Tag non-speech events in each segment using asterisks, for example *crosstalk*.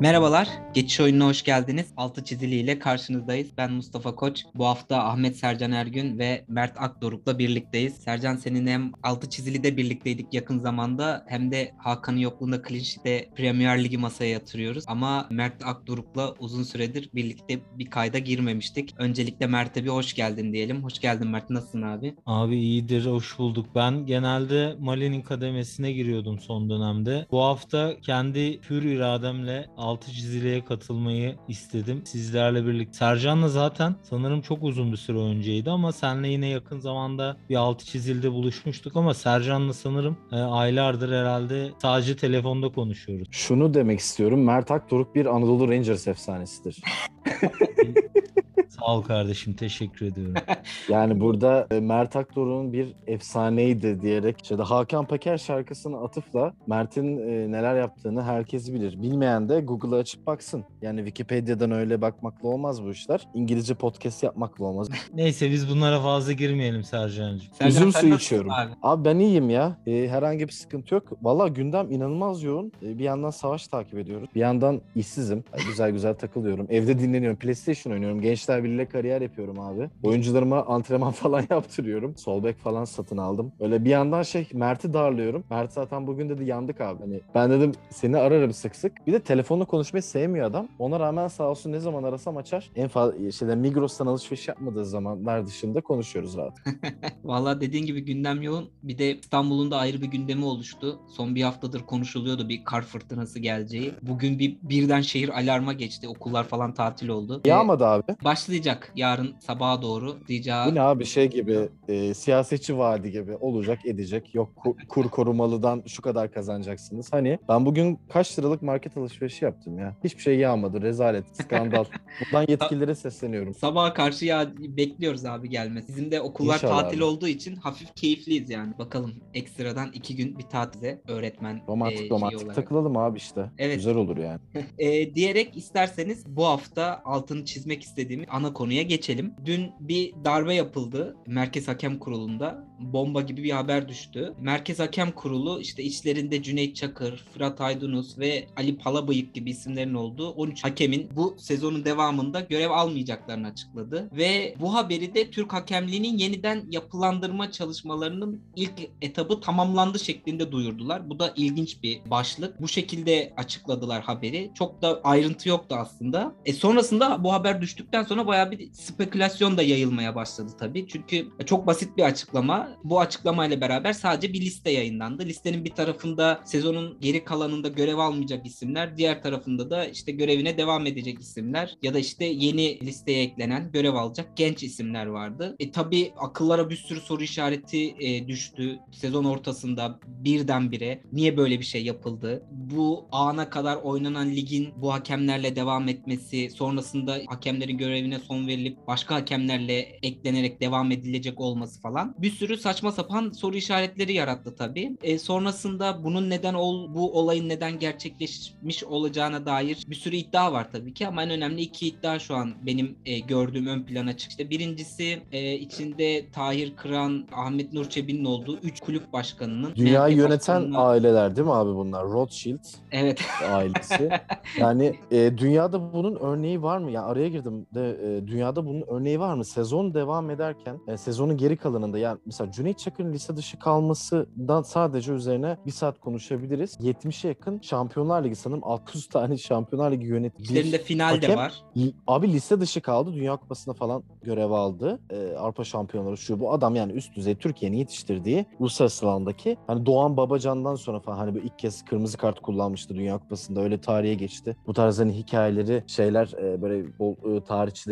Merhabalar, Geçiş Oyununa hoş geldiniz. Altı çizili ile karşınızdayız. Ben Mustafa Koç. Bu hafta Ahmet Sercan Ergün ve Mert Akdoruk'la birlikteyiz. Sercan senin hem altı çizili de birlikteydik yakın zamanda hem de Hakan'ın yokluğunda Sheet'e Premier Ligi masaya yatırıyoruz. Ama Mert Akdoruk'la uzun süredir birlikte bir kayda girmemiştik. Öncelikle Mert'e bir hoş geldin diyelim. Hoş geldin Mert, nasılsın abi? Abi iyidir, hoş bulduk. Ben genelde Mali'nin kademesine giriyordum son dönemde. Bu hafta kendi pür irademle altı çiziliye katılmayı istedim. Sizlerle birlikte. Sercan'la zaten sanırım çok uzun bir süre önceydi ama senle yine yakın zamanda bir altı çizilde buluşmuştuk ama Sercan'la sanırım e, aylardır herhalde sadece telefonda konuşuyoruz. Şunu demek istiyorum. Mert Aktoruk bir Anadolu Rangers efsanesidir. *laughs* Sağ ol kardeşim, teşekkür ediyorum. *laughs* Yani burada e, Mert Aktoruk'un bir efsaneydi diyerek işte de Hakan Peker şarkısını atıfla Mert'in e, neler yaptığını herkes bilir. Bilmeyen de Google'ı açıp baksın. Yani Wikipedia'dan öyle bakmakla olmaz bu işler. İngilizce podcast yapmakla olmaz. *laughs* Neyse biz bunlara fazla girmeyelim Sercan'cığım. Sercan, Üzüm suyu içiyorum. Abi? Abi ben iyiyim ya. E, herhangi bir sıkıntı yok. Valla gündem inanılmaz yoğun. Bir yandan savaş takip ediyoruz. Bir yandan işsizim. Güzel güzel takılıyorum. Evde dinleniyorum. PlayStation oynuyorum. Gençler Birliği'yle kariyer yapıyorum abi. Oyuncularıma antrenman *laughs* falan yaptırıyorum. Sol bek falan satın aldım. Öyle bir yandan şey Mert'i darlıyorum. Mert zaten bugün dedi yandık abi. Hani ben dedim seni ararım sık sık. Bir de telefonla konuşmayı sevmiyor adam. Ona rağmen sağ olsun ne zaman arasam açar. En fazla şeyden Migros'tan alışveriş yapmadığı zamanlar dışında konuşuyoruz rahat. *laughs* Valla dediğin gibi gündem yoğun. Bir de İstanbul'un da ayrı bir gündemi oluştu. Son bir haftadır konuşuluyordu bir kar fırtınası geleceği. Bugün bir birden şehir alarma geçti. Okullar falan tatil oldu. Yağmadı abi. Başlayacak yarın sabaha doğru diyeceği. Bu ne abi şey gibi e, siyasetçi vaadi gibi olacak edecek. Yok ku- kur korumalıdan şu kadar kazanacaksınız. Hani ben bugün kaç liralık market alışverişi yaptım ya. Hiçbir şey yağmadı. Rezalet, skandal. *laughs* Buradan yetkililere sesleniyorum. Sabaha karşı ya bekliyoruz abi gelmesi. Bizim de okullar İnşallah tatil abi. olduğu için hafif keyifliyiz yani. Bakalım ekstradan iki gün bir tatile öğretmen Romantik e, romantik olarak. takılalım abi işte. Evet. Güzel olur yani. *laughs* E, diyerek isterseniz bu hafta altını çizmek istediğim ana konuya geçelim. Dün bir darbe yapıldı Merkez Hakem Kurulu'nda. Bomba gibi bir haber düştü. Merkez Hakem Kurulu işte içlerinde Cüneyt Çakır, Fırat Aydınus ve Ali Palabıyık gibi isimlerin olduğu 13 hakemin bu sezonun devamında görev almayacaklarını açıkladı. Ve bu haberi de Türk hakemliğinin yeniden yapılandırma çalışmalarının ilk etabı tamamlandı şeklinde duyurdular. Bu da ilginç bir başlık. Bu şekilde açıkladılar haberi. Çok da ayrıntı yoktu aslında. E sonrasında bu haber düştükten sonra bayağı bir spekülasyon da yayılmaya başladı tabii. Çünkü çok basit bir açıklama. Bu açıklamayla beraber sadece bir liste yayınlandı. Listenin bir tarafında sezonun geri kalanında görev almayacak isimler, diğer tarafında da işte görevine devam edecek isimler ya da işte yeni listeye eklenen görev alacak genç isimler vardı. E tabii akıllara bir sürü soru işareti e, düştü. Sezon ortasında birdenbire niye böyle bir şey yapıldı? Bu ana kadar oynanan ligin bu hakemlerle devam etmesi, sonrasında hakemlerin görevine son verilip başka hakemlerle eklenerek devam edilecek olması falan bir sürü saçma sapan soru işaretleri yarattı tabii. E, sonrasında bunun neden ol, bu olayın neden gerçekleşmiş olacağına dair bir sürü iddia var tabii ki ama en önemli iki iddia şu an benim e, gördüğüm ön plana çıktı. İşte birincisi e, içinde Tahir Kıran, Ahmet Nur Çebi'nin olduğu 3 kulüp başkanının Dünyayı yöneten başkanına- aileler değil mi abi bunlar? Rothschild Evet. ailesi. yani e, dünyada bunun örneği var mı? Ya araya girdim de e, dünyada bunun örneği var mı? Sezon devam ederken e, sezonun geri kalanında yani mesela Cüneyt Çakır'ın lise dışı kalmasından sadece üzerine bir saat konuşabiliriz. 70'e yakın Şampiyonlar Ligi sanırım 600 tane Şampiyonlar Ligi yönet. İçlerinde final de var. Abi liste dışı kaldı. Dünya Kupası'na falan görev aldı. Ee, Avrupa Şampiyonları şu bu. Adam yani üst düzey Türkiye'nin yetiştirdiği uluslararası alandaki hani Doğan Babacan'dan sonra falan hani bu ilk kez kırmızı kart kullanmıştı Dünya Kupası'nda. Öyle tarihe geçti. Bu tarz hani hikayeleri şeyler e, böyle bol, e,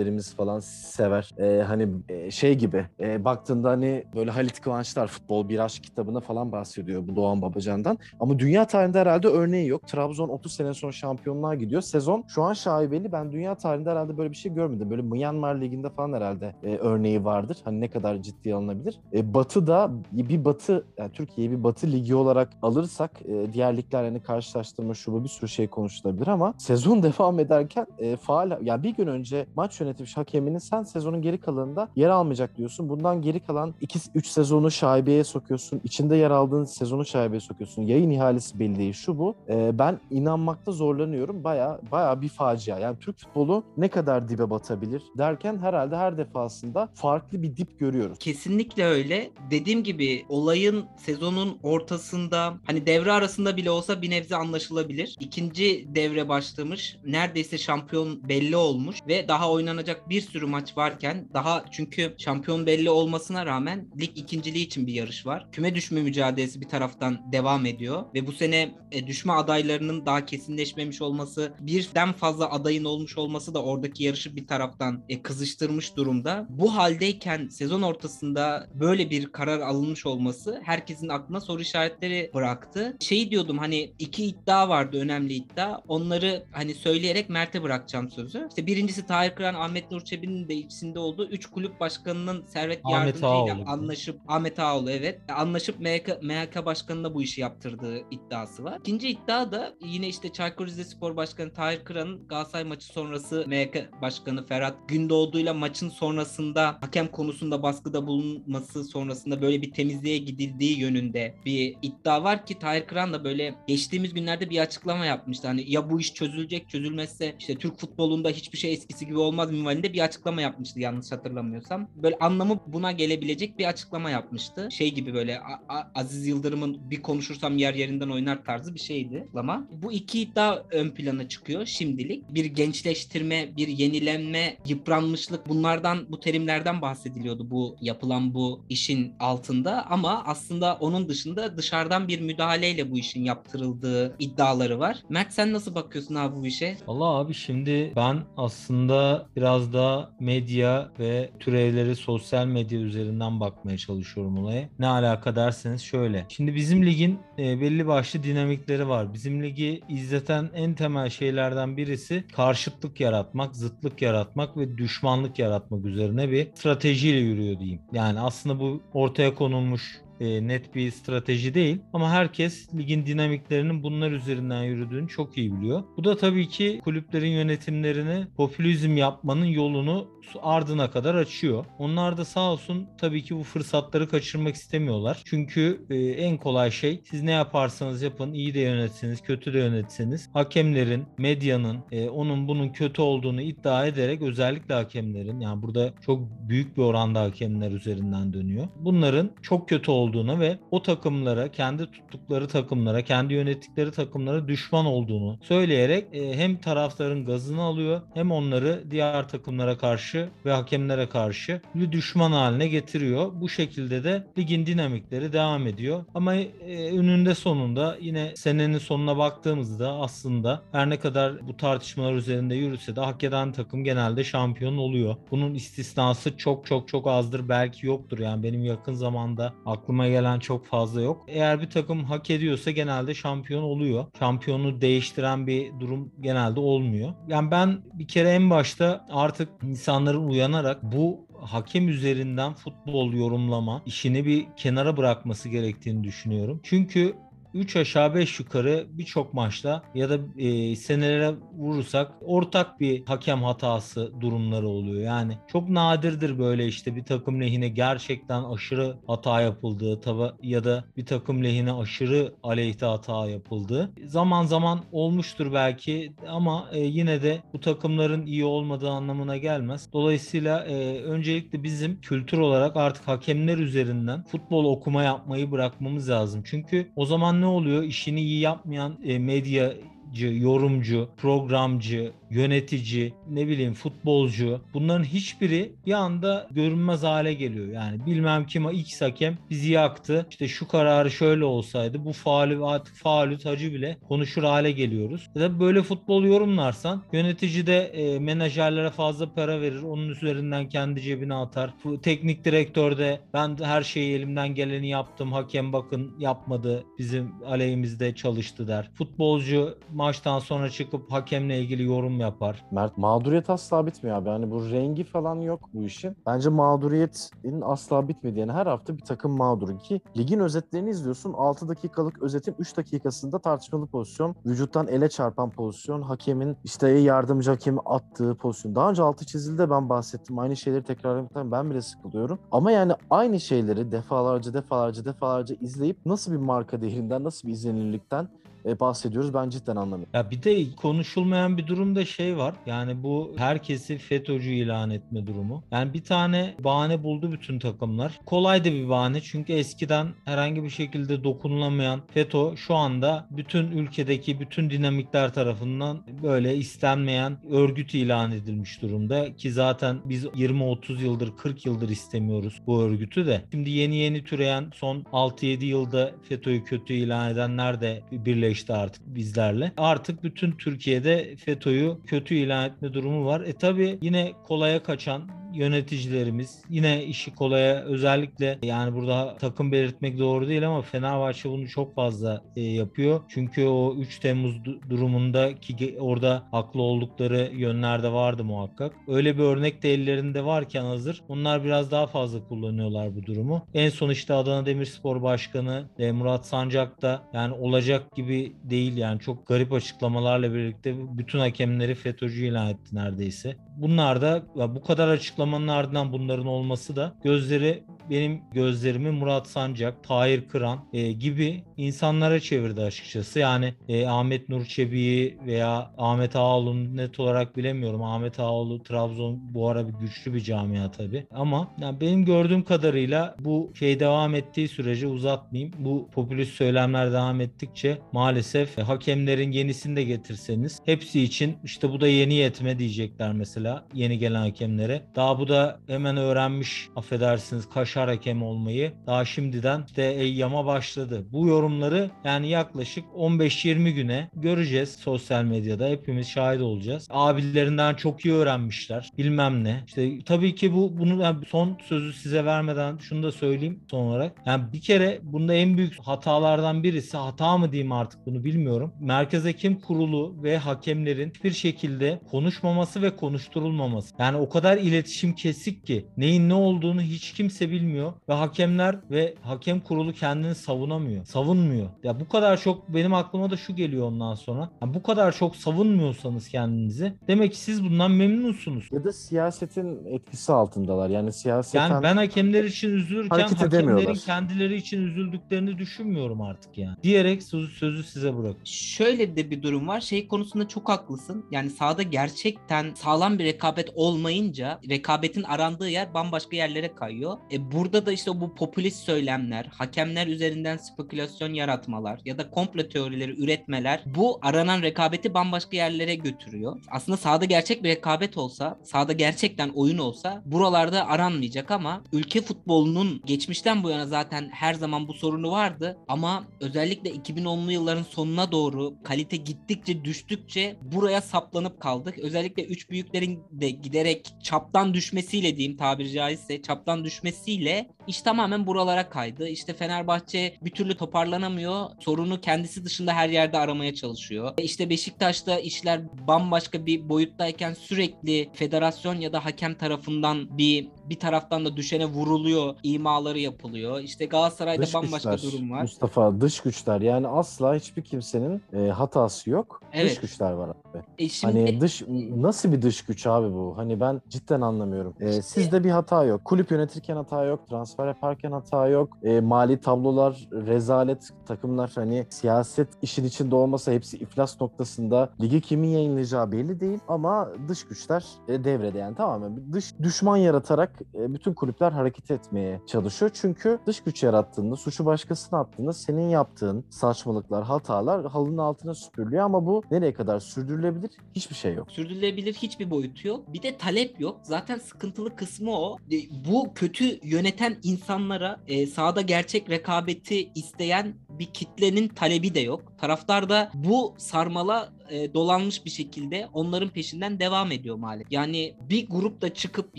tarihçilerimiz falan sever. E, hani e, şey gibi e, baktığında hani böyle Halit Kıvançlar futbol bir aşk kitabına falan bahsediyor bu Doğan Babacan'dan. Ama dünya tarihinde herhalde örneği yok. Trabzon 30 sene sonra şampiyonluğa gidiyor. Sezon şu an şaibeli. Ben dünya tarihinde herhalde böyle bir şey görmedim. Böyle Myanmar Ligi'nde falan herhalde e, örneği vardır. Hani ne kadar ciddiye alınabilir. E, Batı'da bir Batı, yani Türkiye'yi bir Batı ligi olarak alırsak e, diğer ligler hani karşılaştırma şu bir sürü şey konuşulabilir ama sezon *laughs* devam ederken e, faal, yani bir gün önce maç yönetimi alternatif hakeminin sen sezonun geri kalanında yer almayacak diyorsun. Bundan geri kalan 2-3 sezonu şaibeye sokuyorsun. İçinde yer aldığın sezonu şaibeye sokuyorsun. Yayın ihalesi belli değil şu bu. Ee, ben inanmakta zorlanıyorum. Baya baya bir facia. Yani Türk futbolu ne kadar dibe batabilir derken herhalde her defasında farklı bir dip görüyoruz. Kesinlikle öyle. Dediğim gibi olayın sezonun ortasında hani devre arasında bile olsa bir nebze anlaşılabilir. İkinci devre başlamış. Neredeyse şampiyon belli olmuş ve daha oynanacak bir sürü maç varken daha çünkü şampiyon belli olmasına rağmen lig ikinciliği için bir yarış var. Küme düşme mücadelesi bir taraftan devam ediyor ve bu sene e, düşme adaylarının daha kesinleşmemiş olması, birden fazla adayın olmuş olması da oradaki yarışı bir taraftan e, kızıştırmış durumda. Bu haldeyken sezon ortasında böyle bir karar alınmış olması herkesin aklına soru işaretleri bıraktı. Şey diyordum hani iki iddia vardı önemli iddia. Onları hani söyleyerek Mert'e bırakacağım sözü. İşte birincisi Tahir Kıran, Ahmet Nur Çebi'nin de içinde olduğu 3 kulüp başkanının servet Ahmet yardımcıyla Ağaoğlu. anlaşıp Ahmet Ağaoğlu evet anlaşıp MHK, MHK başkanına bu işi yaptırdığı iddiası var. İkinci iddia da yine işte Çaykur Rizespor Başkanı Tahir Kıran'ın Galatasaray maçı sonrası MHK Başkanı Ferhat Gündoğdu'yla maçın sonrasında hakem konusunda baskıda bulunması sonrasında böyle bir temizliğe gidildiği yönünde bir iddia var ki Tahir Kıran da böyle geçtiğimiz günlerde bir açıklama yapmıştı. Hani ya bu iş çözülecek çözülmezse işte Türk futbolunda hiçbir şey eskisi gibi olmaz minvalinde bir açıklama yapmıştı yanlış hatırlamıyorsam. Böyle anlamı buna gelebilecek bir açıklama yapmıştı. Şey gibi böyle A- A- Aziz Yıldırım'ın bir konuşursam yer yerinden oynar tarzı bir şeydi ama bu iki iddia ön plana çıkıyor şimdilik. Bir gençleştirme, bir yenilenme, yıpranmışlık bunlardan bu terimlerden bahsediliyordu bu yapılan bu işin altında ama aslında onun dışında dışarıdan bir müdahaleyle bu işin yaptırıldığı iddiaları var. Mert sen nasıl bakıyorsun abi bu işe? Valla abi şimdi ben aslında biraz da medya ve türevleri sosyal medya üzerinden bakmaya çalışıyorum olaya. Ne alaka derseniz şöyle. Şimdi bizim ligin e, belli başlı dinamikleri var. Bizim ligi izleten en temel şeylerden birisi karşıtlık yaratmak, zıtlık yaratmak ve düşmanlık yaratmak üzerine bir stratejiyle yürüyor diyeyim. Yani aslında bu ortaya konulmuş e, net bir strateji değil ama herkes ligin dinamiklerinin bunlar üzerinden yürüdüğünü çok iyi biliyor. Bu da tabii ki kulüplerin yönetimlerini popülizm yapmanın yolunu ardına kadar açıyor. Onlar da sağ olsun tabii ki bu fırsatları kaçırmak istemiyorlar. Çünkü e, en kolay şey siz ne yaparsanız yapın iyi de yönetseniz kötü de yönetseniz hakemlerin, medyanın e, onun bunun kötü olduğunu iddia ederek özellikle hakemlerin yani burada çok büyük bir oranda hakemler üzerinden dönüyor. Bunların çok kötü olduğunu ve o takımlara, kendi tuttukları takımlara, kendi yönettikleri takımlara düşman olduğunu söyleyerek e, hem taraftarın gazını alıyor hem onları diğer takımlara karşı ve hakemlere karşı bir düşman haline getiriyor. Bu şekilde de ligin dinamikleri devam ediyor. Ama e, önünde sonunda yine senenin sonuna baktığımızda aslında her ne kadar bu tartışmalar üzerinde yürüse de hak eden takım genelde şampiyon oluyor. Bunun istisnası çok çok çok azdır belki yoktur. Yani benim yakın zamanda aklıma gelen çok fazla yok. Eğer bir takım hak ediyorsa genelde şampiyon oluyor. Şampiyonu değiştiren bir durum genelde olmuyor. Yani ben bir kere en başta artık insanların uyanarak bu hakem üzerinden futbol yorumlama işini bir kenara bırakması gerektiğini düşünüyorum. Çünkü 3 aşağı 5 yukarı birçok maçta ya da e, senelere vurursak ortak bir hakem hatası durumları oluyor. Yani çok nadirdir böyle işte bir takım lehine gerçekten aşırı hata yapıldığı tava ya da bir takım lehine aşırı aleyhte hata yapıldığı. Zaman zaman olmuştur belki ama e, yine de bu takımların iyi olmadığı anlamına gelmez. Dolayısıyla e, öncelikle bizim kültür olarak artık hakemler üzerinden futbol okuma yapmayı bırakmamız lazım. Çünkü o zaman ne oluyor? İşini iyi yapmayan e, medya yorumcu, programcı, yönetici, ne bileyim futbolcu bunların hiçbiri bir anda görünmez hale geliyor. Yani bilmem kim X hakem bizi yaktı. İşte şu kararı şöyle olsaydı bu faali artık faulü tacı bile konuşur hale geliyoruz. Ya da böyle futbol yorumlarsan yönetici de e, menajerlere fazla para verir. Onun üzerinden kendi cebine atar. Bu teknik direktör de ben her şeyi elimden geleni yaptım. Hakem bakın yapmadı. Bizim aleyhimizde çalıştı der. Futbolcu maçtan sonra çıkıp hakemle ilgili yorum yapar. Mert mağduriyet asla bitmiyor abi. Hani bu rengi falan yok bu işin. Bence mağduriyetin asla bitmediği. Yani her hafta bir takım mağdur ki ligin özetlerini izliyorsun. 6 dakikalık özetin 3 dakikasında tartışmalı pozisyon, vücuttan ele çarpan pozisyon, hakemin işte yardımcı hakemi attığı pozisyon. Daha önce altı çizildi ben bahsettim. Aynı şeyleri tekrarlamaktan ben bile sıkılıyorum. Ama yani aynı şeyleri defalarca defalarca defalarca izleyip nasıl bir marka değerinden, nasıl bir izlenirlikten e, bahsediyoruz ben cidden anlamıyorum. Ya bir de konuşulmayan bir durumda şey var. Yani bu herkesi FETÖ'cü ilan etme durumu. Yani bir tane bahane buldu bütün takımlar. Kolay da bir bahane çünkü eskiden herhangi bir şekilde dokunulamayan FETÖ şu anda bütün ülkedeki bütün dinamikler tarafından böyle istenmeyen örgüt ilan edilmiş durumda ki zaten biz 20-30 yıldır 40 yıldır istemiyoruz bu örgütü de. Şimdi yeni yeni türeyen son 6-7 yılda FETÖ'yü kötü ilan edenler de birleşti artık bizlerle. Artık bütün Türkiye'de FETÖ'yü kötü ilan etme durumu var. E tabi yine kolaya kaçan yöneticilerimiz yine işi kolaya özellikle yani burada takım belirtmek doğru değil ama Fenerbahçe bunu çok fazla e, yapıyor. Çünkü o 3 Temmuz du- durumunda ki orada haklı oldukları yönlerde vardı muhakkak. Öyle bir örnek de ellerinde varken hazır onlar biraz daha fazla kullanıyorlar bu durumu. En son işte Adana Demirspor Başkanı e, Murat Sancak da yani olacak gibi değil yani çok garip açıklamalarla birlikte bütün hakemleri FETÖ'cü ilan etti neredeyse. Bunlar da bu kadar açıklamanın ardından bunların olması da gözleri benim gözlerimi Murat Sancak, Tahir Kıran e, gibi insanlara çevirdi açıkçası. Yani e, Ahmet Nur Çebi'yi veya Ahmet Ağaoğlu'nu net olarak bilemiyorum. Ahmet Ağaoğlu Trabzon bu ara bir güçlü bir camia tabii. Ama yani benim gördüğüm kadarıyla bu şey devam ettiği sürece uzatmayayım. Bu popülist söylemler devam ettikçe maalesef hakemlerin yenisini de getirseniz hepsi için işte bu da yeni yetme diyecekler mesela yeni gelen hakemlere. Daha bu da hemen öğrenmiş affedersiniz kaşar hakem olmayı. Daha şimdiden işte eyyama başladı. Bu yorumları yani yaklaşık 15-20 güne göreceğiz sosyal medyada. Hepimiz şahit olacağız. Abilerinden çok iyi öğrenmişler. Bilmem ne. İşte tabii ki bu bunu yani son sözü size vermeden şunu da söyleyeyim son olarak. Yani bir kere bunda en büyük hatalardan birisi hata mı diyeyim artık bunu bilmiyorum. Merkez Hakem Kurulu ve hakemlerin hiçbir şekilde konuşmaması ve konuşturulmaması. Yani o kadar iletişim kesik ki neyin ne olduğunu hiç kimse bilmiyor ve hakemler ve hakem kurulu kendini savunamıyor. Savunmuyor. Ya bu kadar çok benim aklıma da şu geliyor ondan sonra. Ya bu kadar çok savunmuyorsanız kendinizi demek ki siz bundan memnunsunuz. Ya da siyasetin etkisi altındalar. Yani siyaseten Yani ben hakemler için üzülürken hakemlerin kendileri için üzüldüklerini düşünmüyorum artık yani. Diyerek sözü, sözü size bırak. Şöyle de bir durum var. Şey konusunda çok haklısın. Yani sahada gerçekten sağlam bir rekabet olmayınca rekabetin arandığı yer bambaşka yerlere kayıyor. E burada da işte bu popülist söylemler, hakemler üzerinden spekülasyon yaratmalar ya da komplo teorileri üretmeler bu aranan rekabeti bambaşka yerlere götürüyor. Aslında sahada gerçek bir rekabet olsa, sahada gerçekten oyun olsa buralarda aranmayacak ama ülke futbolunun geçmişten bu yana zaten her zaman bu sorunu vardı ama özellikle 2010'lu yılların sonuna doğru kalite gittikçe düştükçe buraya saplanıp kaldık. Özellikle üç büyüklerin de giderek çaptan düşmesiyle diyeyim tabiri caizse çaptan düşmesiyle iş tamamen buralara kaydı. İşte Fenerbahçe bir türlü toparlanamıyor. Sorunu kendisi dışında her yerde aramaya çalışıyor. E İşte Beşiktaş'ta işler bambaşka bir boyuttayken sürekli federasyon ya da hakem tarafından bir bir taraftan da düşene vuruluyor, imaları yapılıyor. İşte Galatasaray'da dış bambaşka güçler, durum var. Mustafa dış güçler yani asla hiçbir kimsenin e, hatası yok. Dış Evet. güçler var abi. E şimdi Hani dış nasıl bir dış güç abi bu? Hani ben cidden anlamıyorum. Ee, sizde bir hata yok. Kulüp yönetirken hata yok. Transfer yaparken hata yok. Ee, mali tablolar rezalet. Takımlar hani siyaset işin içinde olmasa hepsi iflas noktasında. Ligi kimin yayınlayacağı belli değil ama dış güçler e, devrede yani tamamen dış düşman yaratarak e, bütün kulüpler hareket etmeye çalışıyor. Çünkü dış güç yarattığında, suçu başkasına attığında senin yaptığın saçmalıklar, hatalar halının altına süpürülüyor ama bu nereye kadar sürdürülebilir? Hiçbir şey yok. sürdürülebilir hiçbir boyutu yok. Bir de talep yok. Zaten sıkıntılı kısmı o. E, Bu kötü yöneten insanlara e, sahada gerçek rekabeti isteyen bir kitlenin talebi de yok. Taraftar da bu sarmala e, dolanmış bir şekilde onların peşinden devam ediyor maalesef. Yani bir grup da çıkıp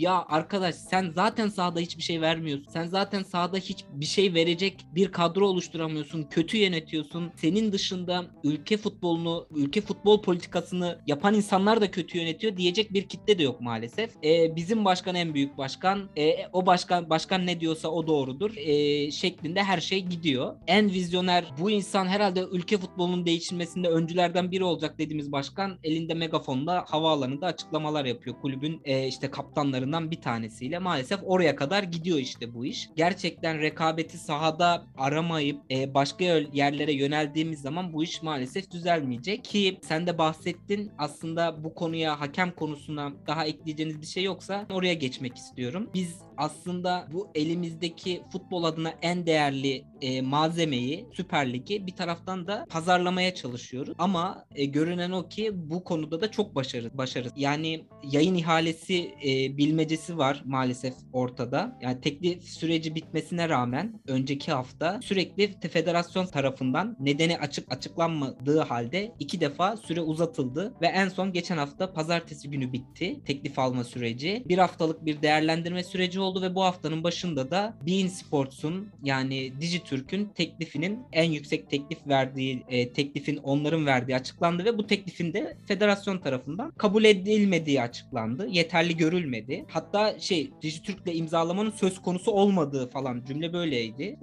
ya arkadaş sen zaten sahada hiçbir şey vermiyorsun. Sen zaten sahada hiç bir şey verecek bir kadro oluşturamıyorsun. Kötü yönetiyorsun. Senin dışında ülke futbolunu, ülke futbol politikasını yapan insanlar da kötü yönetiyor diyecek bir kitle de yok maalesef. E, bizim başkan en büyük başkan. E, o başkan başkan ne diyorsa o doğrudur. E, şeklinde her şey gidiyor. En vizyoner bu insan herhalde ülke futbolunun değişilmesinde öncülerden biri olacak dediğimiz başkan elinde megafonla havaalanında açıklamalar yapıyor. Kulübün e, işte kaptanlarından bir tanesiyle maalesef oraya kadar gidiyor işte bu iş. Gerçekten rekabeti sahada aramayıp e, başka yerlere yöneldiğimiz zaman bu iş maalesef düzelmeyecek ki sen de bahsettin aslında bu konuya hakem konusuna daha ekleyeceğiniz bir şey yoksa oraya geçmek istiyorum. Biz aslında bu elimizdeki futbol adına en değerli e, malzemeyi Süper Lig'i bir taraftan da pazarlamaya çalışıyoruz. Ama e, görünen o ki bu konuda da çok başarı başarı. Yani yayın ihalesi e, bilmecesi var maalesef ortada. Yani teklif süreci bitmesine rağmen önceki hafta sürekli federasyon tarafından nedeni açık açıklanmadığı halde iki defa süre uzatıldı ve en son geçen hafta pazartesi günü bitti teklif alma süreci. Bir haftalık bir değerlendirme süreci oldu ve bu haftanın başında da Bein Sports'un yani Dijitürk'ün teklifinin en yüksek teklif verdiği e, teklifin onların verdiği açıklandı ve bu teklifin de federasyon tarafından kabul edilmediği açıklandı. Yeterli görülmedi. Hatta şey Dijitürk'le imzalamanın söz konusu olmadığı falan cümle böyleydi.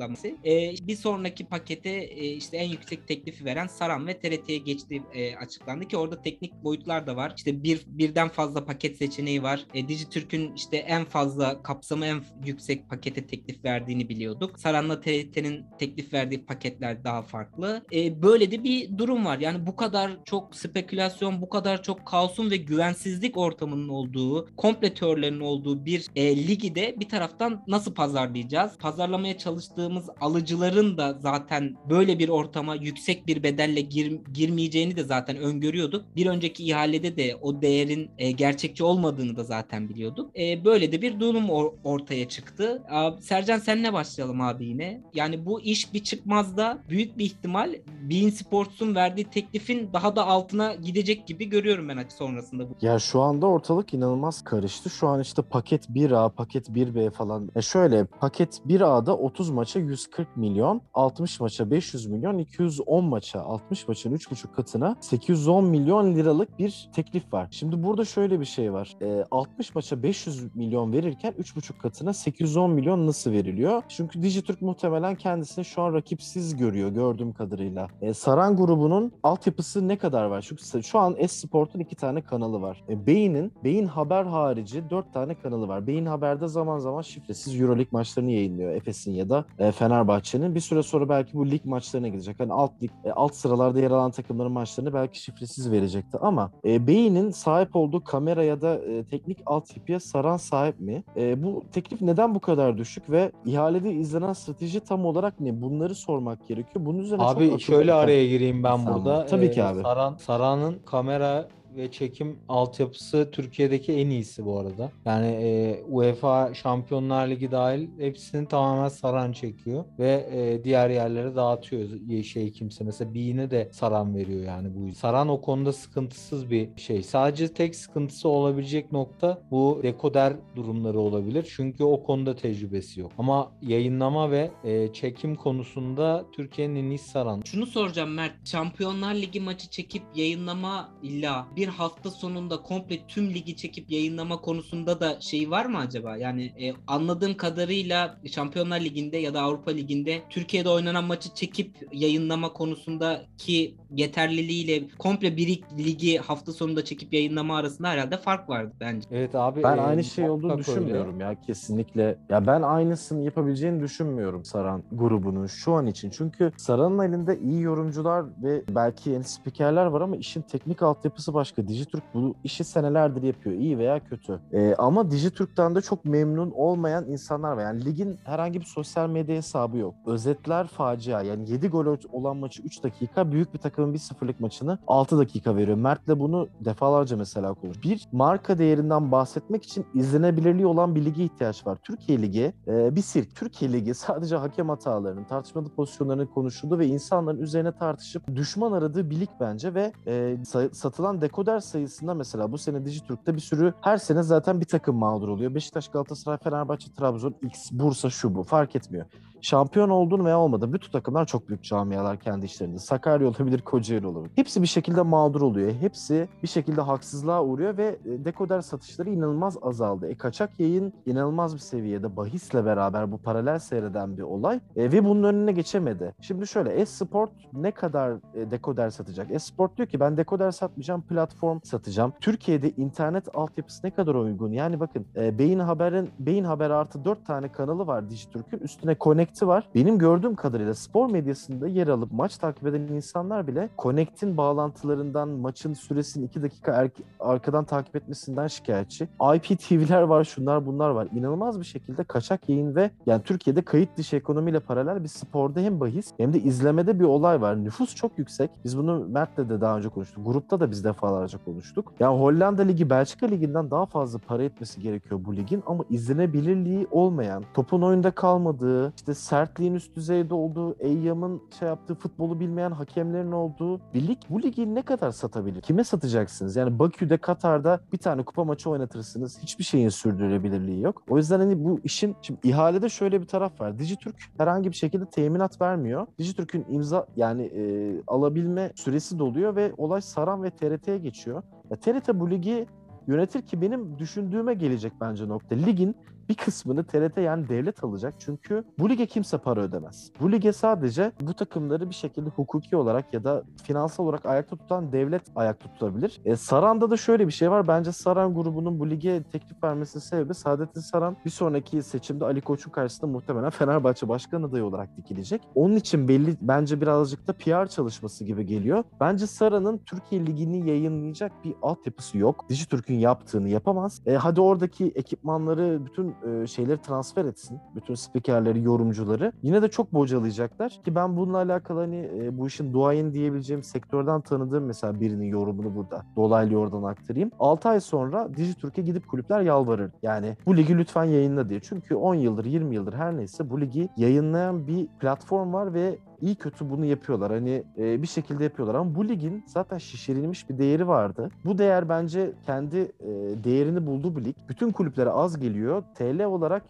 E, bir sonraki pakete e, işte en yüksek teklifi veren Saran ve TRT'ye geçtiği e, açıklandı ki orada teknik boyutlar da var. İşte bir birden fazla paket seçeneği var. E, Dijitürk'ün işte en fazla kapsamı en yüksek pakete teklif verdiğini biliyorduk. Saran'la TRT'nin teklif verdiği paketler daha farklı. E, böyle de bir durum var. Yani bu kadar çok spekülasyon, bu kadar çok kaosun ve güvensizlik ortamının olduğu, komple teorilerinin olduğu bir e, ligi de bir taraftan nasıl pazarlayacağız? Pazarlamaya çalıştığımız alıcıların da zaten böyle bir ortama yüksek bir bedelle gir, girmeyeceğini de zaten öngörüyorduk. Bir önceki ihalede de o değerin e, gerçekçi olmadığını da zaten biliyorduk. E, böyle de bir durum or- ortaya çıktı. Abi, Sercan senle başlayalım abi yine. Yani bu iş bir çıkmazda büyük bir ihtimal Bein Sports'un verdiği teklifin daha da altına gidecek gibi görüyorum ben sonrasında bu. Ya şu anda ortalık inanılmaz karıştı. Şu an işte paket 1A, paket 1B falan. E şöyle paket 1A'da 30 maça 140 milyon, 60 maça 500 milyon, 210 maça 60 maçın 3,5 katına 810 milyon liralık bir teklif var. Şimdi burada şöyle bir şey var. E, 60 maça 500 milyon verirken 3,5 katına 810 milyon nasıl veriliyor? Çünkü Dijitürk muhtemelen kendisini şu an rakipsiz görüyor gördüğüm kadarıyla. E, Saran grubunun altyapısı ne kadar var? Çünkü şu an S-Sport'un iki tane kanalı var. E, Beyin'in, Beyin Haber harici dört tane kanalı var. Beyin Haber'de zaman zaman şifresiz Euroleague maçlarını yayınlıyor. Efes'in ya da e, Fenerbahçe'nin. Bir süre sonra belki bu lig maçlarına gidecek. Hani alt lig, e, alt sıralarda yer alan takımların maçlarını belki şifresiz verecekti. Ama e, Beyin'in sahip olduğu kamera ya da e, teknik altyapıya Saran sahip mi? E, bu teklif neden bu kadar düşük ve ihalede izlenen strateji tam olarak ne? Bunları sormak gerekiyor. Bunun üzerine çok Abi akıllı şöyle araya gireyim ben burada. Tabii ki abi. Saran, Saran'ın kamera ve çekim altyapısı Türkiye'deki en iyisi bu arada. Yani e, UEFA Şampiyonlar Ligi dahil hepsini tamamen Saran çekiyor ve e, diğer yerlere dağıtıyor şey kimse. Mesela Bean'e de Saran veriyor yani bu. Saran o konuda sıkıntısız bir şey. Sadece tek sıkıntısı olabilecek nokta bu dekoder durumları olabilir. Çünkü o konuda tecrübesi yok. Ama yayınlama ve e, çekim konusunda Türkiye'nin en iyisi Saran. Şunu soracağım Mert. Şampiyonlar Ligi maçı çekip yayınlama illa bir hafta sonunda komple tüm ligi çekip yayınlama konusunda da şey var mı acaba? Yani e, anladığım kadarıyla Şampiyonlar Ligi'nde ya da Avrupa Ligi'nde Türkiye'de oynanan maçı çekip yayınlama konusundaki yeterliliğiyle komple bir ligi hafta sonunda çekip yayınlama arasında herhalde fark vardı bence. Evet abi. Ben e, aynı şey olduğunu muhakkak öyle. düşünmüyorum ya kesinlikle. Ya ben aynısını yapabileceğini düşünmüyorum Saran grubunun şu an için. Çünkü Saran'ın elinde iyi yorumcular ve belki yeni spikerler var ama işin teknik altyapısı başka başka. Dijitürk bu işi senelerdir yapıyor. iyi veya kötü. Ee, ama Dijitürk'ten de çok memnun olmayan insanlar var. Yani ligin herhangi bir sosyal medya hesabı yok. Özetler facia. Yani 7 gol olan maçı 3 dakika. Büyük bir takımın 1-0'lık maçını 6 dakika veriyor. Mert'le bunu defalarca mesela konuş. Bir marka değerinden bahsetmek için izlenebilirliği olan bir lige ihtiyaç var. Türkiye Ligi e, bir sirk. Türkiye Ligi *laughs* sadece hakem hatalarının, tartışmalı pozisyonlarının konuşulduğu ve insanların üzerine tartışıp düşman aradığı bir lig bence ve e, satılan dekoder sayısında mesela bu sene Dijitürk'te bir sürü her sene zaten bir takım mağdur oluyor. Beşiktaş, Galatasaray, Fenerbahçe, Trabzon, X, Bursa şu bu fark etmiyor. Şampiyon oldun veya olmadın. Bütün takımlar çok büyük camialar kendi işlerinde. Sakarya olabilir, Kocaeli olabilir. Hepsi bir şekilde mağdur oluyor. Hepsi bir şekilde haksızlığa uğruyor ve e, dekoder satışları inanılmaz azaldı. E, kaçak yayın inanılmaz bir seviyede bahisle beraber bu paralel seyreden bir olay E, ve bunun önüne geçemedi. Şimdi şöyle e-sport ne kadar e, dekoder satacak? E-sport diyor ki ben dekoder satmayacağım, platform satacağım. Türkiye'de internet altyapısı ne kadar uygun? Yani bakın e, Beyin Haber'in Beyin Haber artı 4 tane kanalı var Dijitürk'ün. Üstüne Connect'i var. Benim gördüğüm kadarıyla spor medyasında yer alıp maç takip eden insanlar bile Connect'in bağlantılarından maçın süresini 2 dakika er- arkadan takip etmesinden şikayetçi. IPTV'ler var, şunlar bunlar var. İnanılmaz bir şekilde kaçak yayın ve yani Türkiye'de kayıt dışı ekonomiyle paralel bir sporda hem bahis hem de izlemede bir olay var. Nüfus çok yüksek. Biz bunu Mert'le de daha önce konuştuk. Grupta da biz defalarca konuştuk. Yani Hollanda Ligi, Belçika Ligi'nden daha fazla para etmesi gerekiyor bu ligin ama izlenebilirliği olmayan, topun oyunda kalmadığı, işte sertliğin üst düzeyde olduğu, Eyyam'ın şey yaptığı futbolu bilmeyen hakemlerin olduğu bir lig. Bu ligi ne kadar satabilir? Kime satacaksınız? Yani Bakü'de, Katar'da bir tane kupa maçı oynatırsınız. Hiçbir şeyin sürdürülebilirliği yok. O yüzden hani bu işin şimdi ihalede şöyle bir taraf var. Dijitürk herhangi bir şekilde teminat vermiyor. Dijitürk'ün imza yani e, alabilme süresi doluyor ve olay Saran ve TRT'ye geçiyor. Ya TRT bu ligi yönetir ki benim düşündüğüme gelecek bence nokta. Ligin bir kısmını TRT yani devlet alacak. Çünkü bu lige kimse para ödemez. Bu lige sadece bu takımları bir şekilde hukuki olarak ya da finansal olarak ayakta tutan devlet ayakta tutabilir. E, Saran'da da şöyle bir şey var. Bence Saran grubunun bu lige teklif vermesinin sebebi Saadettin Saran bir sonraki seçimde Ali Koç'un karşısında muhtemelen Fenerbahçe Başkan adayı olarak dikilecek. Onun için belli bence birazcık da PR çalışması gibi geliyor. Bence Saran'ın Türkiye Ligi'ni yayınlayacak bir altyapısı yok. Dijitürk'ün yaptığını yapamaz. E, hadi oradaki ekipmanları, bütün e, şeyleri transfer etsin. Bütün spikerleri, yorumcuları. Yine de çok bocalayacaklar. Ki ben bununla alakalı hani e, bu işin duayeni diyebileceğim sektörden tanıdığım mesela birinin yorumunu burada dolaylı yoldan aktarayım. 6 ay sonra Dijitürk'e gidip kulüpler yalvarır. Yani bu ligi lütfen yayınla diye. Çünkü 10 yıldır 20 yıldır her neyse bu ligi yayınlayan bir platform var ve iyi kötü bunu yapıyorlar. Hani e, bir şekilde yapıyorlar ama bu ligin zaten şişirilmiş bir değeri vardı. Bu değer bence kendi e, değerini buldu bu lig. Bütün kulüplere az geliyor. TL olarak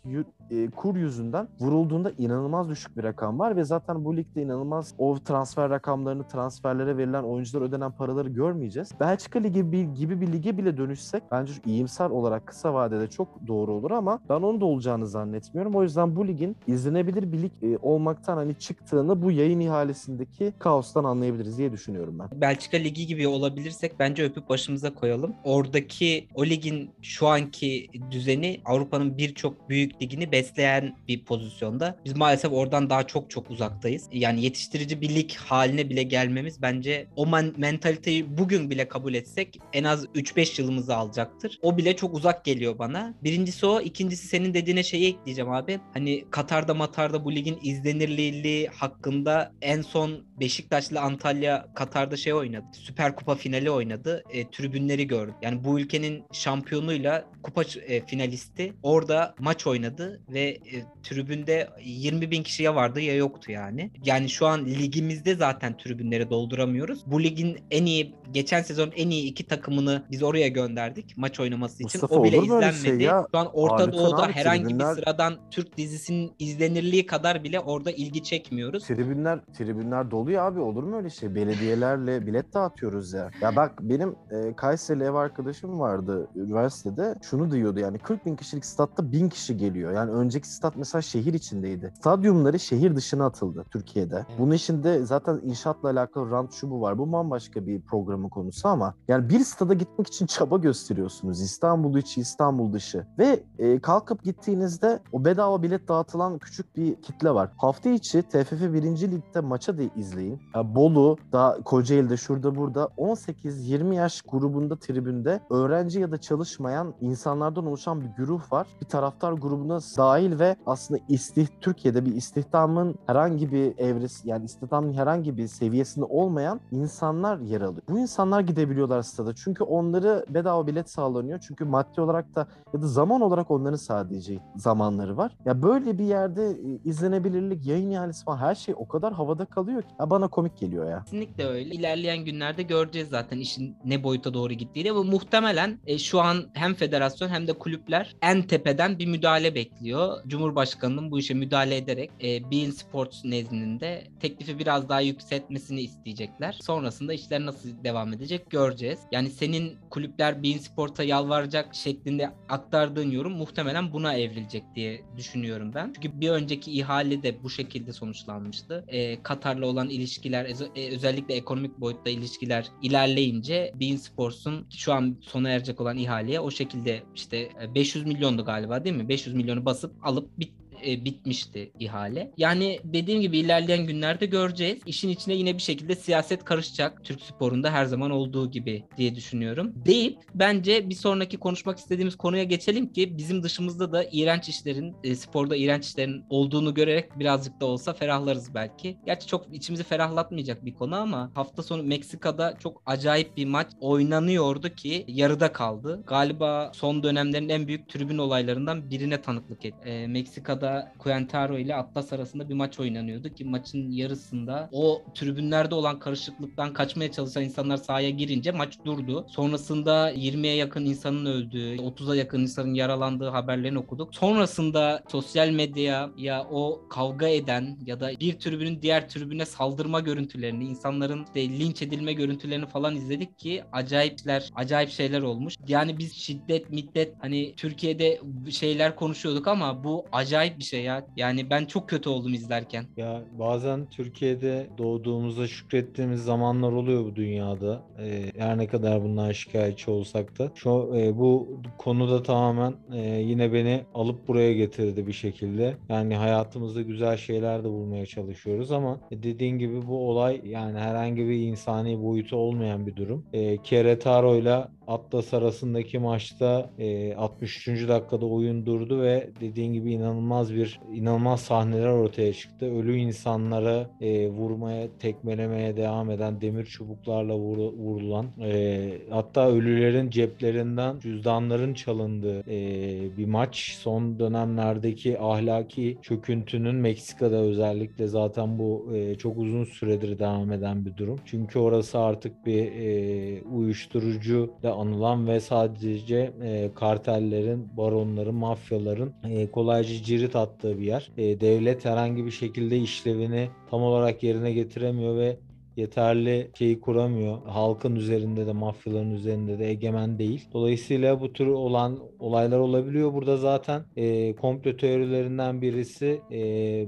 e, kur yüzünden vurulduğunda inanılmaz düşük bir rakam var ve zaten bu ligde inanılmaz o transfer rakamlarını, transferlere verilen oyuncular ödenen paraları görmeyeceğiz. Belçika Ligi bir, gibi bir lige bile dönüşsek bence iyimser olarak kısa vadede çok doğru olur ama ben onun da olacağını zannetmiyorum. O yüzden bu ligin izlenebilir bir lig e, olmaktan hani çıktığını bu yayın ihalesindeki kaostan anlayabiliriz diye düşünüyorum ben. Belçika Ligi gibi olabilirsek bence öpüp başımıza koyalım. Oradaki o ligin şu anki düzeni Avrupa'nın birçok büyük ligini besleyen bir pozisyonda. Biz maalesef oradan daha çok çok uzaktayız. Yani yetiştirici bir lig haline bile gelmemiz bence o men- mentaliteyi bugün bile kabul etsek en az 3-5 yılımızı alacaktır. O bile çok uzak geliyor bana. Birincisi o. ikincisi senin dediğine şeyi ekleyeceğim abi. Hani Katar'da Matar'da bu ligin izlenirliği hakkında en son Beşiktaş'la Antalya Katar'da şey oynadı. Süper Kupa finali oynadı. E, tribünleri gördüm. Yani bu ülkenin şampiyonuyla kupa e, finalisti orada maç oynadı ve e, tribünde 20 bin kişiye vardı ya yoktu yani. Yani şu an ligimizde zaten tribünleri dolduramıyoruz. Bu ligin en iyi geçen sezon en iyi iki takımını biz oraya gönderdik maç oynaması için. Mustafa, o bile izlenmedi. şey ya? Şu an Orta lütfen Doğu'da abi, herhangi tribünler- bir sıradan Türk dizisinin izlenirliği kadar bile orada ilgi çekmiyoruz. Tribünler tribünler doluyor abi olur mu öyle şey? Belediyelerle bilet dağıtıyoruz ya. Ya bak benim e, Kayseri'li ev arkadaşım vardı üniversitede. Şunu diyordu yani 40 bin kişilik statta bin kişi geliyor. Yani önceki stat mesela şehir içindeydi. Stadyumları şehir dışına atıldı Türkiye'de. Bunun içinde zaten inşaatla alakalı rant şu bu var. Bu bambaşka bir programın konusu ama yani bir stada gitmek için *laughs* çaba gösteriyorsunuz. İstanbul içi, İstanbul dışı. Ve e, kalkıp gittiğinizde o bedava bilet dağıtılan küçük bir kitle var. Hafta içi TFF 1. Lig'de maça da izleyin. Bolu, da Kocaeli'de şurada burada 18-20 yaş grubunda tribünde öğrenci ya da çalışmayan insanlardan oluşan bir güruh var. Bir taraftar grubuna dahil ve aslında istih Türkiye'de bir istihdamın herhangi bir evresi yani istihdamın herhangi bir seviyesinde olmayan insanlar yer alıyor. Bu insanlar gidebiliyorlar stada çünkü onları bedava bilet sağlanıyor. Çünkü maddi olarak da ya da zaman olarak onların sadece zamanları var. Ya böyle bir yerde e, izlenebilirlik, yayın ihalesi falan her şey o kadar havada kalıyor ki ya bana komik geliyor ya. Kesinlikle öyle. İlerleyen günlerde göreceğiz zaten işin ne boyuta doğru gittiğini ve muhtemelen e, şu an hem federasyon hem de kulüpler en tepeden bir müdahale bekliyor. Cumhurbaşkanının bu işe müdahale ederek e, Bein Sports nezdinde teklifi biraz daha yükseltmesini isteyecekler. Sonrasında işler nasıl devam edecek göreceğiz. Yani senin kulüpler Bein Sports'a yalvaracak şeklinde aktardığın yorum muhtemelen buna evrilecek diye düşünüyorum ben. Çünkü bir önceki ihale de bu şekilde sonuçlanmıştı. E, Katar'la olan ilişkiler ez- e, özellikle ekonomik boyutta ilişkiler ilerleyince Bein Sports'un şu an sona erecek olan ihaleye o şekilde işte e, 500 milyondu galiba değil mi? 500 milyonu basıp alıp bit e, bitmişti ihale. Yani dediğim gibi ilerleyen günlerde göreceğiz. İşin içine yine bir şekilde siyaset karışacak. Türk sporunda her zaman olduğu gibi diye düşünüyorum. Deyip bence bir sonraki konuşmak istediğimiz konuya geçelim ki bizim dışımızda da iğrenç işlerin, e, sporda iğrenç işlerin olduğunu görerek birazcık da olsa ferahlarız belki. Gerçi çok içimizi ferahlatmayacak bir konu ama hafta sonu Meksika'da çok acayip bir maç oynanıyordu ki yarıda kaldı. Galiba son dönemlerin en büyük tribün olaylarından birine tanıklık etti. E, Meksika'da Quentaro ile Atlas arasında bir maç oynanıyordu ki maçın yarısında o tribünlerde olan karışıklıktan kaçmaya çalışan insanlar sahaya girince maç durdu. Sonrasında 20'ye yakın insanın öldüğü, 30'a yakın insanın yaralandığı haberlerini okuduk. Sonrasında sosyal medya ya o kavga eden ya da bir tribünün diğer tribüne saldırma görüntülerini, insanların işte linç edilme görüntülerini falan izledik ki acayipler, acayip şeyler olmuş. Yani biz şiddet, middet hani Türkiye'de şeyler konuşuyorduk ama bu acayip bir şey ya. Yani ben çok kötü oldum izlerken. Ya bazen Türkiye'de doğduğumuzda şükrettiğimiz zamanlar oluyor bu dünyada. Ee, her ne kadar bundan şikayetçi olsak da. Şu e, bu konuda tamamen e, yine beni alıp buraya getirdi bir şekilde. Yani hayatımızda güzel şeyler de bulmaya çalışıyoruz ama dediğin gibi bu olay yani herhangi bir insani boyutu olmayan bir durum. E, Keretaro ile Atlas arasındaki maçta e, 63. dakikada oyun durdu ve dediğin gibi inanılmaz bir inanılmaz sahneler ortaya çıktı. Ölü insanlara e, vurmaya, tekmelemeye devam eden demir çubuklarla vuru- vurulan e, hatta ölülerin ceplerinden cüzdanların çalındığı e, bir maç. Son dönemlerdeki ahlaki çöküntünün Meksika'da özellikle zaten bu e, çok uzun süredir devam eden bir durum. Çünkü orası artık bir e, uyuşturucu da anılan ve sadece e, kartellerin, baronların, mafyaların e, kolayca cirit attığı bir yer. E, devlet herhangi bir şekilde işlevini tam olarak yerine getiremiyor ve yeterli şeyi kuramıyor. Halkın üzerinde de mafyaların üzerinde de egemen değil. Dolayısıyla bu tür olan olaylar olabiliyor. Burada zaten e, komplo teorilerinden birisi e,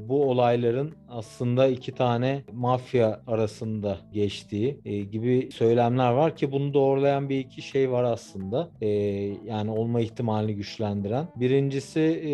bu olayların aslında iki tane mafya arasında geçtiği e, gibi söylemler var ki bunu doğrulayan bir iki şey var aslında. E, yani olma ihtimalini güçlendiren. Birincisi e,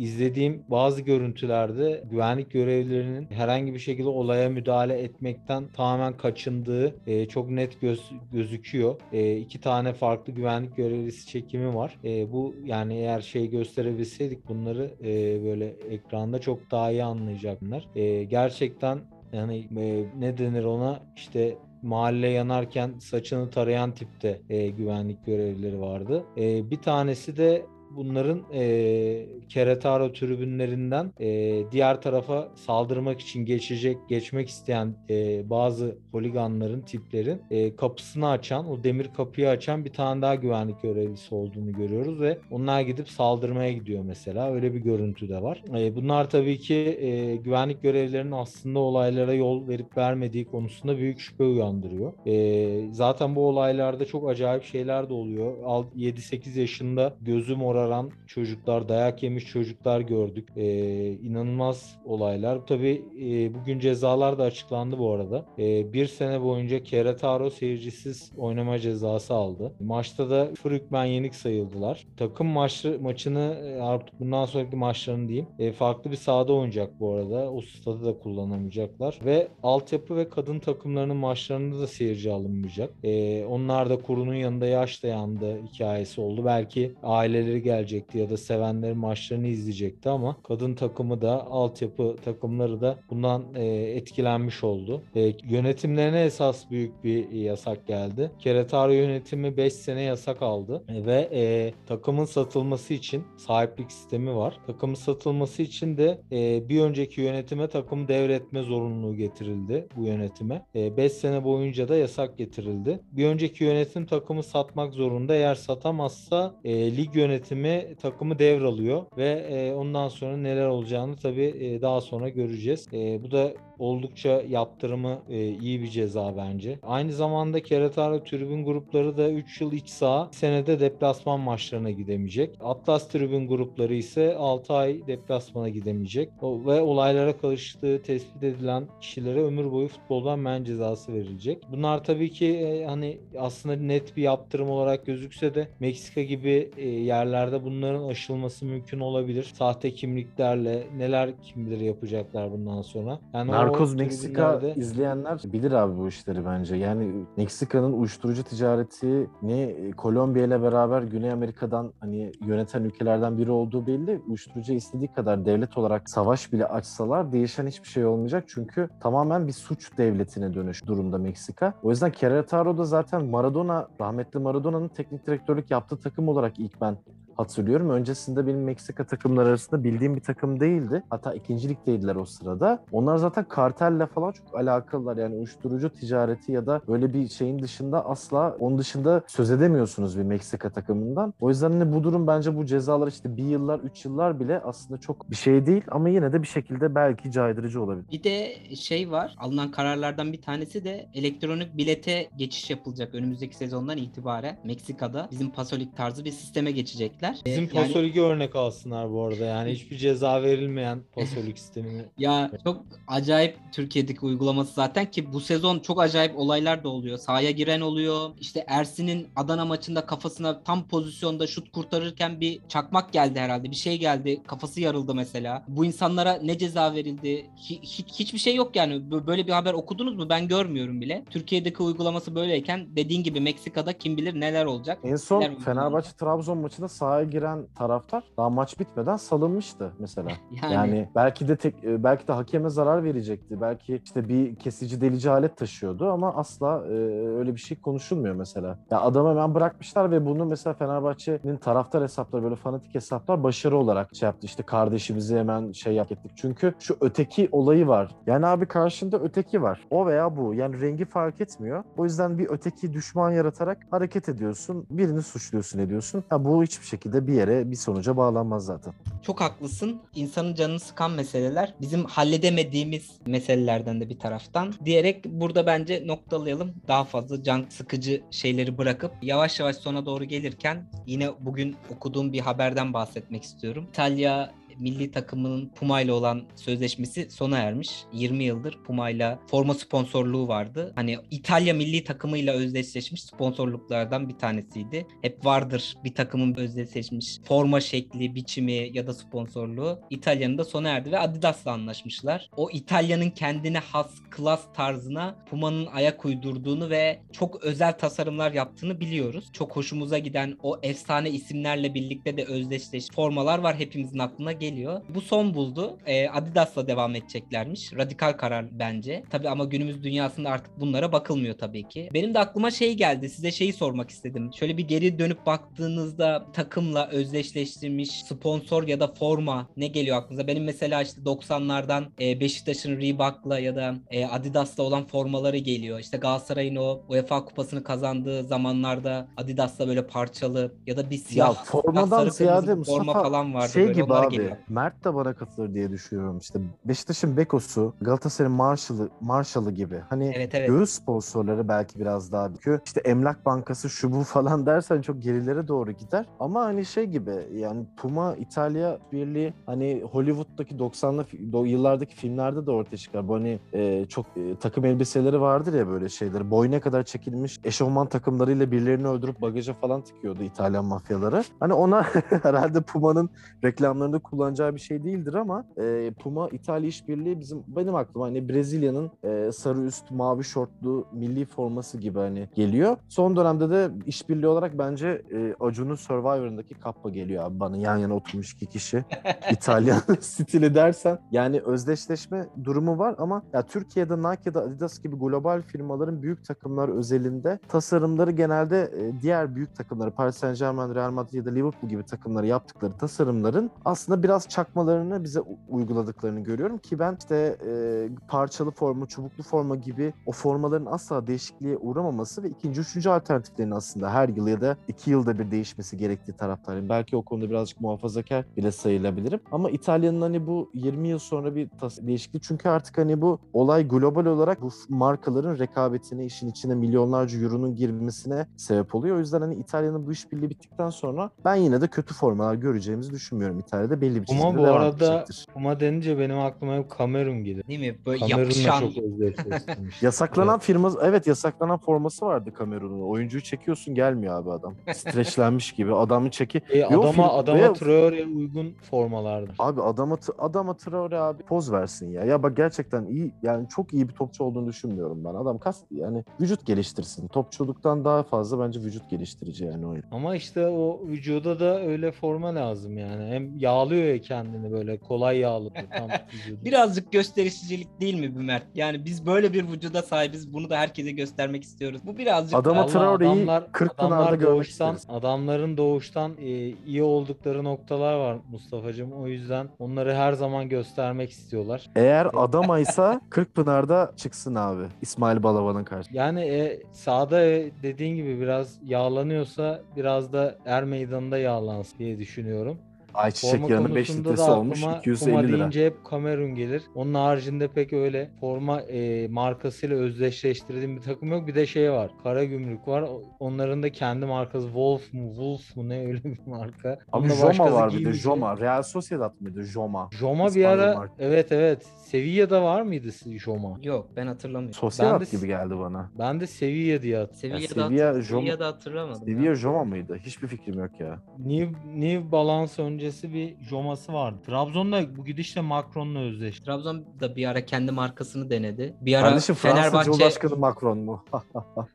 izlediğim bazı görüntülerde güvenlik görevlilerinin herhangi bir şekilde olaya müdahale etmekten tamamen kaçındığı e, çok net göz, gözüküyor. E, iki tane farklı güvenlik görevlisi çekimi var. E, bu yani eğer şey gösterebilseydik bunları e, böyle ekranda çok daha iyi anlayacaklar. E, gerçekten yani e, ne denir ona işte mahalle yanarken saçını tarayan tipte e, güvenlik görevlileri vardı. E, bir tanesi de bunların e, Keretaro tribünlerinden e, diğer tarafa saldırmak için geçecek geçmek isteyen e, bazı holiganların tiplerin e, kapısını açan o demir kapıyı açan bir tane daha güvenlik görevlisi olduğunu görüyoruz ve onlar gidip saldırmaya gidiyor mesela öyle bir görüntü de var. E, bunlar tabii ki e, güvenlik görevlilerinin aslında olaylara yol verip vermediği konusunda büyük şüphe uyandırıyor. E, zaten bu olaylarda çok acayip şeyler de oluyor. Alt- 7-8 yaşında gözü morarmış moraran çocuklar, dayak yemiş çocuklar gördük. E, inanılmaz olaylar. Tabii e, bugün cezalar da açıklandı bu arada. E, bir sene boyunca Keretaro seyircisiz oynama cezası aldı. Maçta da Frükmen yenik sayıldılar. Takım maçı, maçını e, artık bundan sonraki maçlarını diyeyim e, farklı bir sahada oynayacak bu arada. O stadı da kullanamayacaklar. Ve altyapı ve kadın takımlarının maçlarında da seyirci alınmayacak. E, onlar da kurunun yanında yaş dayandı hikayesi oldu. Belki aileleri gelecekti ya da sevenlerin maçlarını izleyecekti ama kadın takımı da altyapı takımları da bundan e, etkilenmiş oldu. E, yönetimlerine esas büyük bir yasak geldi. Keretaro yönetimi 5 sene yasak aldı E, ve e, takımın satılması için sahiplik sistemi var. Takımın satılması için de e, bir önceki yönetime takımı devretme zorunluluğu getirildi bu yönetime. 5 sene boyunca da yasak getirildi. Bir önceki yönetim takımı satmak zorunda. Eğer satamazsa e, lig yönetimi takımı devralıyor ve e, ondan sonra neler olacağını tabii e, daha sonra göreceğiz. E, bu da oldukça yaptırımı e, iyi bir ceza bence. Aynı zamanda Keretaro tribün grupları da 3 yıl iç saha senede deplasman maçlarına gidemeyecek. Atlas tribün grupları ise 6 ay deplasmana gidemeyecek. O, ve olaylara karıştığı tespit edilen kişilere ömür boyu futboldan men cezası verilecek. Bunlar tabii ki e, hani aslında net bir yaptırım olarak gözükse de Meksika gibi e, yerlerde bunların aşılması mümkün olabilir. Sahte kimliklerle neler kim bilir yapacaklar bundan sonra. Yani o Narkoz Meksika izleyenler bilir abi bu işleri bence. Yani Meksika'nın uyuşturucu ticaretini Kolombiya ile beraber Güney Amerika'dan hani yöneten ülkelerden biri olduğu belli. Uyuşturucu istediği kadar devlet olarak savaş bile açsalar değişen hiçbir şey olmayacak. Çünkü tamamen bir suç devletine dönüş durumda Meksika. O yüzden Querétaro da zaten Maradona, rahmetli Maradona'nın teknik direktörlük yaptığı takım olarak ilk ben hatırlıyorum. Öncesinde benim Meksika takımları arasında bildiğim bir takım değildi. Hatta ikinci ligdeydiler o sırada. Onlar zaten kartelle falan çok alakalılar. Yani uyuşturucu ticareti ya da böyle bir şeyin dışında asla onun dışında söz edemiyorsunuz bir Meksika takımından. O yüzden hani bu durum bence bu cezalar işte bir yıllar, üç yıllar bile aslında çok bir şey değil ama yine de bir şekilde belki caydırıcı olabilir. Bir de şey var. Alınan kararlardan bir tanesi de elektronik bilete geçiş yapılacak önümüzdeki sezondan itibaren. Meksika'da bizim pasolik tarzı bir sisteme geçecekler. Bizim Ee, yani- Pasolik'i örnek alsınlar bu arada. Yani hiçbir ceza verilmeyen Pasolik sistemini. Ya çok acayip Türkiye'deki uygulaması zaten ki bu sezon çok acayip olaylar da oluyor. Sahaya giren oluyor. İşte Ersin'in Adana maçında kafasına tam pozisyonda şut kurtarırken bir çakmak geldi herhalde. Bir şey geldi. Kafası yarıldı mesela. Bu insanlara ne ceza verildi? Hi- hi- hiçbir şey yok yani. Bö- Böyle bir haber okudunuz mu? Ben görmüyorum bile. Türkiye'deki uygulaması böyleyken dediğin gibi Meksika'da kim bilir neler olacak. En son Neler uygulanacak. Fenerbahçe-Trabzon maçında sahaya giren taraftar daha maç bitmeden salınmıştı mesela. *laughs* Yani, Yani belki de tek e, belki de hakeme zarar verecekti. Belki işte bir kesici delici alet taşıyordu ama asla e, öyle bir şey konuşulmuyor mesela. Ya adamı hemen bırakmışlar ve bunu mesela Fenerbahçe'nin taraftar hesapları böyle fanatik hesaplar başarı olarak şey yaptı. İşte kardeşimizi hemen şey yaptık. Çünkü şu öteki olayı var. Yani abi karşında öteki var. O veya bu. Yani rengi fark etmiyor. O yüzden bir öteki düşman yaratarak hareket ediyorsun. Birini suçluyorsun ediyorsun. Ya bu hiçbir şekilde bir yere bir sonuca bağlanmaz zaten. Çok haklısın. İnsanın canını sıkan meseleler bizim halledemediğimiz meselelerden de bir taraftan diyerek burada bence noktalayalım. Daha fazla can sıkıcı şeyleri bırakıp yavaş yavaş sona doğru gelirken yine bugün okuduğum bir haberden bahsetmek istiyorum. İtalya milli takımının Puma ile olan sözleşmesi sona ermiş. 20 yıldır Puma ile forma sponsorluğu vardı. Hani İtalya milli takımıyla özdeşleşmiş sponsorluklardan bir tanesiydi. Hep vardır bir takımın özdeşleşmiş forma şekli, biçimi ya da sponsorluğu. İtalya'nın da sona erdi ve Adidas'la anlaşmışlar. O İtalya'nın kendine has klas tarzına Puma'nın ayak uydurduğunu ve çok özel tasarımlar yaptığını biliyoruz. Çok hoşumuza giden o efsane isimlerle birlikte de özdeşleş formalar var hepimizin aklına geliyor. Bu son buldu. Ee, Adidas'la devam edeceklermiş. Radikal karar bence. Tabii ama günümüz dünyasında artık bunlara bakılmıyor tabii ki. Benim de aklıma şey geldi. Size şeyi sormak istedim. Şöyle bir geri dönüp baktığınızda takımla özdeşleştirilmiş sponsor ya da forma ne geliyor aklınıza? Benim mesela işte 90'lardan e, Beşiktaş'ın Reebok'la ya da e, Adidas'la olan formaları geliyor. İşte Galatasaray'ın o UEFA kupasını kazandığı zamanlarda Adidas'la böyle parçalı ya da bir siyah ya formadan ziyade forma Mustafa falan vardı. şey böyle. gibi Onlar abi. geliyor Mert de bana katılır diye düşünüyorum. İşte Beşiktaş'ın Beko'su, Galatasaray'ın Marshall'ı, Marshall'ı gibi. Hani Evet evet. göğüs sponsorları belki biraz daha büyük. İşte Emlak Bankası şu bu falan *laughs* dersen çok gerilere doğru gider. Ama hani şey gibi yani Puma İtalya Birliği hani Hollywood'daki 90'lı fi- do- yıllardaki filmlerde de ortaya çıkar. Bu hani e, çok e, takım elbiseleri vardır ya böyle şeyler. Boyuna kadar çekilmiş eşofman takımlarıyla birilerini öldürüp bagaja falan tıkıyordu İtalyan mafyaları. Hani ona *laughs* herhalde Puma'nın reklamlarında kullanacağı bir şey değildir ama e, Puma İtalya İşbirliği bizim benim aklıma hani Brezilya'nın e, sarı üst mavi şortlu milli forması gibi hani geliyor. Son dönemde de işbirliği olarak bence e, Acun'un Survivor'ındaki kappa geliyor abi bana yan yana oturmuş iki kişi. *laughs* İtalyan *laughs* stili dersen yani özdeşleşme durumu var ama ya Türkiye'de Nike ya da Adidas gibi global firmaların büyük takımlar özelinde tasarımları genelde e, diğer büyük takımları Paris Saint Germain, Real Madrid ya da Liverpool gibi takımları yaptıkları tasarımların aslında biraz çakmalarını bize uyguladıklarını görüyorum ki ben işte e, parçalı forma, çubuklu forma gibi o formaların asla değişikliğe uğramaması ve ikinci, üçüncü alternatiflerin aslında her yıl ya da iki yılda bir değişmesi gerektiği taraftarıyım. Belki o konuda birazcık muhafazakar bile sayılabilirim. Ama İtalya'nın hani bu 20 yıl sonra bir değişiklik çünkü artık hani bu olay global olarak bu markaların rekabetine, işin içine milyonlarca euronun girmesine sebep oluyor. O yüzden hani İtalya'nın bu işbirliği bittikten sonra ben yine de kötü formalar göreceğimizi düşünmüyorum. İtalya'da belli bir Ama çizgide bu devam arada edecektir. Puma denince benim aklıma hep Kamerun gelir. Değil mi? Böyle Kamerun'la yapışan. çok özdeşleştirmiş. *laughs* Yasaklanan firma evet yasaklanan forması vardı Kamerun'un. Oyuncuyu çekiyorsun gelmiyor abi adam. Streçlenmiş gibi. Adamın çeki. E, Yok, adama film- adama ve- Traore'ye uygun formalardır. Abi adama adama Traore abi poz versin ya. Ya bak gerçekten iyi yani çok iyi bir topçu olduğunu düşünmüyorum ben. Adam kas yani vücut geliştirsin. Topçuluktan daha fazla bence vücut geliştirici yani o. Ama işte o vücuda da öyle forma lazım yani. Hem yağlıyor ya kendini böyle kolay yağlıyor tam. *laughs* Birazcık gösterişçilik değil mi bu Mert? Yani biz böyle bir vücuda sahibiz. Bunu da herkese göstermek istiyoruz. Bu birazcık Adama Traore'yi adamlar- Kırkpınar'da adamlar görmek doğuştan. Adamların doğuştan e, iyi oldukları noktalar var Mustafa'cığım. O yüzden onları her zaman göstermek istiyorlar. Eğer Adamaysa *laughs* Kırkpınar'da çıksın abi. İsmail Balaban'ın karşısında. Yani e, sahada e, dediğin gibi biraz yağlanıyorsa biraz da er meydanında yağlansın diye düşünüyorum. Ayçiçek Forma yağının 5 konusunda litresi da olmuş aklıma 250 Puma lira. deyince hep Kamerun gelir. Onun haricinde pek öyle forma e, markasıyla özdeşleştirdiğim bir takım yok. Bir de şey var. Kara Gümrük var. Onların da kendi markası Wolf mu Wolf mu ne öyle bir marka. Abi Joma var bir de. Joma. Real Sociedad mıydı Joma? Joma bir ara marka. evet evet Sevilla'da var mıydı Joma? Yok ben hatırlamıyorum. Sociedad Ben de- gibi geldi bana. Ben de Sevilla diye hatırlıyorum. Sevilla'da, Sevilla, Joma- Sevilla'da hatırlamadım. Sevilla Joma mıydı? Hiçbir fikrim yok ya. New, New Balance öncesi bir Joma'sı vardı. Trabzon'da bu gidişle Macron'la özdeşti. Trabzon da bir ara kendi markasını denedi. Bir ara Kardeşim Fransa Fenerbahçe Cumhurbaşkanı Macron mu? *laughs*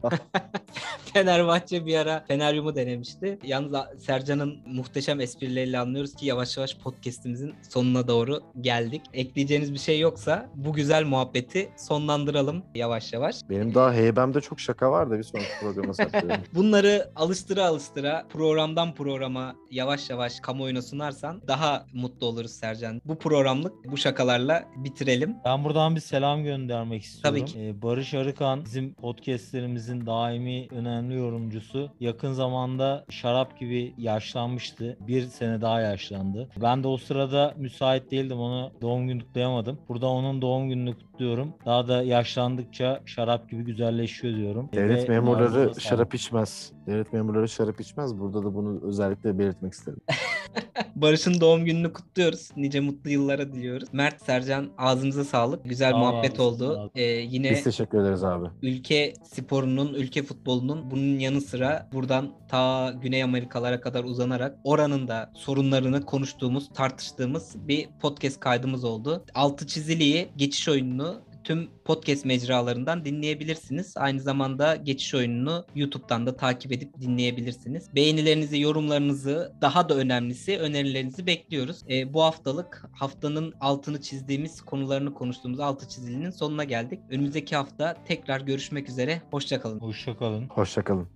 *laughs* *laughs* Fenerbahçe bir ara Feneryum'u denemişti. Yalnız Sercan'ın muhteşem esprileriyle anlıyoruz ki yavaş yavaş podcast'imizin sonuna doğru geldik. Ekleyeceğiniz bir şey yoksa bu güzel muhabbeti sonlandıralım yavaş yavaş. Benim daha heybemde çok şaka var da bir sonraki programa saklıyorum. *laughs* Bunları alıştıra alıştıra programdan programa yavaş yavaş kamuoyuna sunarsan daha mutlu oluruz Sercan. Bu programlık bu şakalarla bitirelim. Ben buradan bir selam göndermek istiyorum. Tabii ki. Ee, Barış Arıkan bizim podcastlerimizin daimi önemli yorumcusu. Yakın zamanda şarap gibi yaşlanmıştı. Bir sene daha yaşlandı. Ben de o sırada müsait değildim. Onu doğum günü kutlayamadım. Burada onun doğum gününü kutluyorum. Daha da yaşlandıkça şarap gibi güzelleşiyor diyorum. Devlet Ve memurları şarap içmez. Devlet memurları şarap içmez. Burada da bunu özellikle belirtmek istedim. *laughs* Barış'ın doğum gününü kutluyoruz. Nice mutlu yıllara diliyoruz. Mert, Sercan ağzınıza sağlık. Güzel Sağ ol muhabbet oldu. ol. Ee, yine Biz teşekkür ederiz abi. ülke sporunun, ülke futbolunun bunun yanı sıra buradan ta Güney Amerikalara kadar uzanarak oranın da sorunlarını konuştuğumuz, tartıştığımız bir podcast kaydımız oldu. Altı çiziliği, geçiş oyununu tüm podcast mecralarından dinleyebilirsiniz. Aynı zamanda geçiş oyununu YouTube'dan da takip edip dinleyebilirsiniz. Beğenilerinizi, yorumlarınızı, daha da önemlisi önerilerinizi bekliyoruz. Ee, bu haftalık haftanın altını çizdiğimiz konularını konuştuğumuz altı çizilinin sonuna geldik. Önümüzdeki hafta tekrar görüşmek üzere. Hoşçakalın. Hoşçakalın. Hoşçakalın.